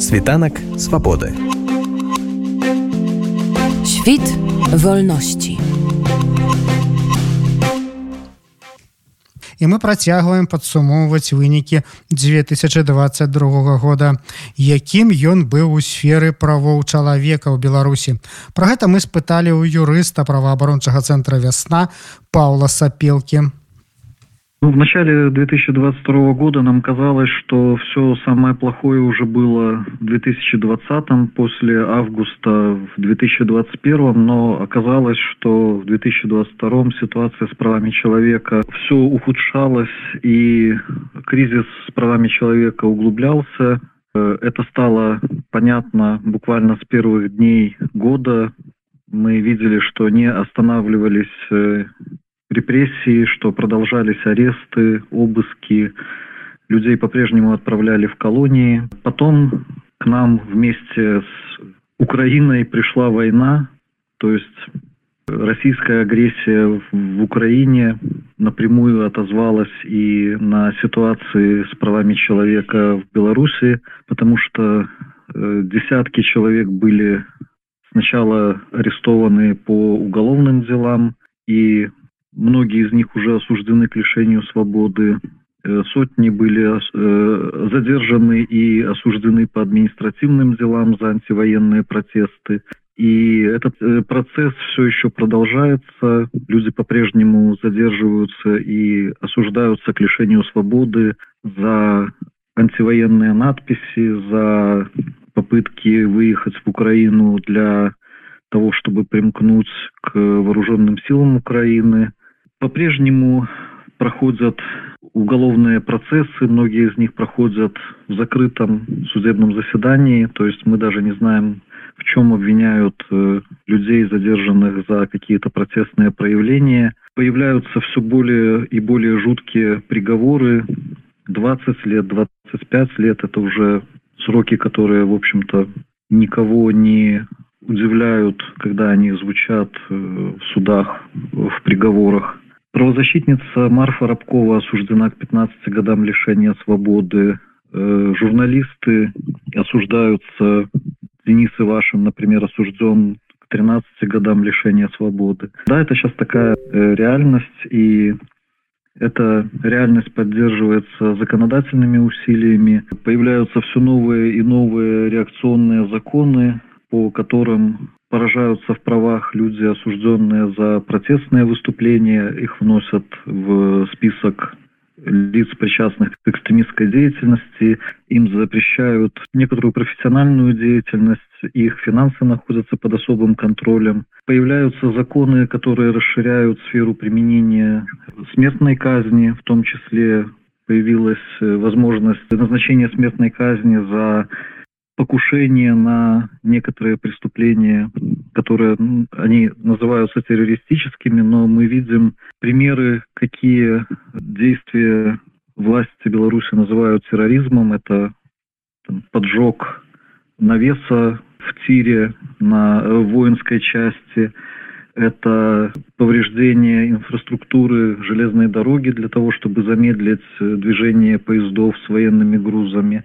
Світанак свабоды. Świt wolności. і мы працягваем падсумоўваць вынікі 2022 года якім ён быў у сферы правоў чалавека ў беларусі про гэта мы спыталі ў юрыста праваабарончага цэнтра вясна паула сапелкі Ну, в начале 2022 года нам казалось, что все самое плохое уже было в 2020, после августа в 2021, но оказалось, что в 2022 ситуация с правами человека все ухудшалась, и кризис с правами человека углублялся. Э, это стало понятно буквально с первых дней года. Мы видели, что не останавливались э, репрессии, что продолжались аресты, обыски, людей по-прежнему отправляли в колонии. Потом к нам вместе с Украиной пришла война, то есть российская агрессия в Украине напрямую отозвалась и на ситуации с правами человека в Беларуси, потому что э, десятки человек были сначала арестованы по уголовным делам, и Многие из них уже осуждены к лишению свободы. Э, сотни были э, задержаны и осуждены по административным делам за антивоенные протесты. И этот э, процесс все еще продолжается. Люди по-прежнему задерживаются и осуждаются к лишению свободы за антивоенные надписи, за попытки выехать в Украину для того, чтобы примкнуть к вооруженным силам Украины. По-прежнему проходят уголовные процессы, многие из них проходят в закрытом судебном заседании, то есть мы даже не знаем, в чем обвиняют э, людей, задержанных за какие-то протестные проявления. Появляются все более и более жуткие приговоры. 20 лет, 25 лет – это уже сроки, которые, в общем-то, никого не удивляют, когда они звучат э, в судах, в приговорах. Правозащитница Марфа Рабкова осуждена к 15 годам лишения свободы. Э, журналисты осуждаются. Денис Ивашин, например, осужден к 13 годам лишения свободы. Да, это сейчас такая э, реальность, и эта реальность поддерживается законодательными усилиями. Появляются все новые и новые реакционные законы, по которым поражаются в правах люди, осужденные за протестные выступления. Их вносят в список лиц, причастных к экстремистской деятельности. Им запрещают некоторую профессиональную деятельность. Их финансы находятся под особым контролем. Появляются законы, которые расширяют сферу применения смертной казни, в том числе появилась возможность назначения смертной казни за покушение на некоторые преступления, которые они называются террористическими, но мы видим примеры, какие действия власти Беларуси называют терроризмом. Это там, поджог навеса в тире на воинской части, это повреждение инфраструктуры железной дороги для того, чтобы замедлить движение поездов с военными грузами.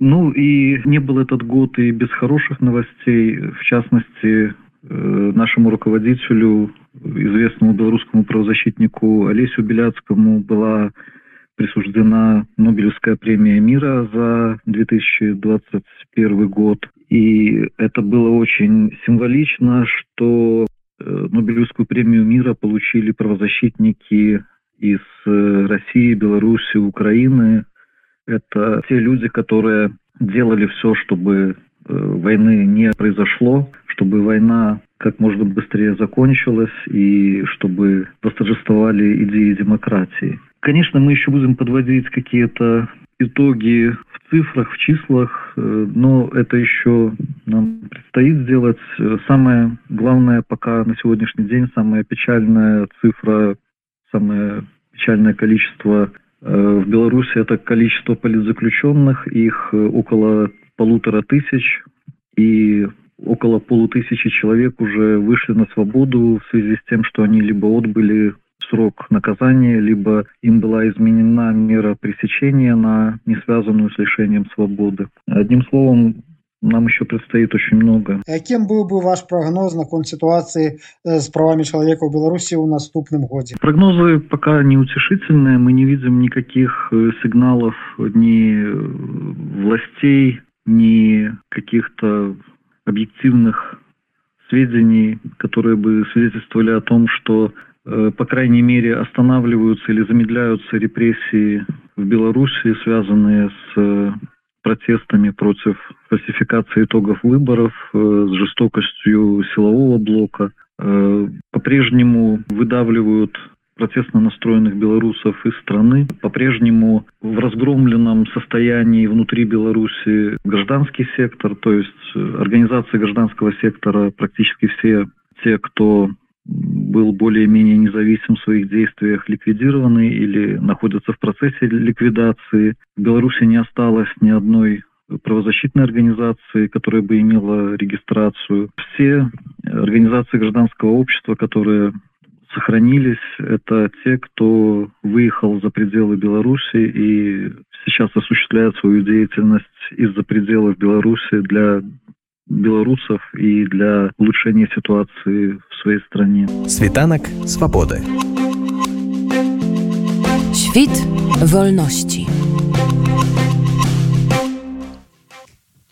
Ну и не был этот год и без хороших новостей. В частности, э, нашему руководителю, известному белорусскому правозащитнику Олесю Беляцкому была присуждена Нобелевская премия мира за 2021 год. И это было очень символично, что э, Нобелевскую премию мира получили правозащитники из э, России, Беларуси, Украины, это те люди, которые делали все, чтобы э, войны не произошло, чтобы война как можно быстрее закончилась и чтобы восторжествовали идеи демократии. Конечно, мы еще будем подводить какие-то итоги в цифрах, в числах, э, но это еще нам предстоит сделать. Самое главное пока на сегодняшний день, самая печальная цифра, самое печальное количество Э, в Беларуси это количество политзаключенных, их э, около полутора тысяч, и около полутысячи человек уже вышли на свободу в связи с тем, что они либо отбыли срок наказания, либо им была изменена мера пресечения на не связанную с лишением свободы. Одним словом, нам еще предстоит очень много. Яким был бы ваш прогноз наконт ситуации э, с правами человека в Беларуси в наступном годе? Прогнозы пока неутешительные. Мы не видим никаких э, сигналов ни властей, ни каких-то объективных сведений, которые бы свидетельствовали о том, что Э, по крайней мере, останавливаются или замедляются репрессии в Беларуси, связанные с э, протестами против фальсификации итогов выборов, э, с жестокостью силового блока. По-прежнему выдавливают протестно настроенных белорусов из страны. По-прежнему в разгромленном состоянии внутри Беларуси гражданский сектор, то есть организации гражданского сектора, практически все те, кто был более-менее независим в своих действиях, ликвидированы или находятся в процессе ликвидации. В Беларуси не осталось ни одной правозащитной организации, которая бы имела регистрацию. Все организации гражданского общества, которые сохранились, это те, кто выехал за пределы Беларуси и сейчас осуществляет свою деятельность из-за пределов Беларуси для белорусов и для улучшения ситуации в своей стране. Світанок свободы. Świt wolności.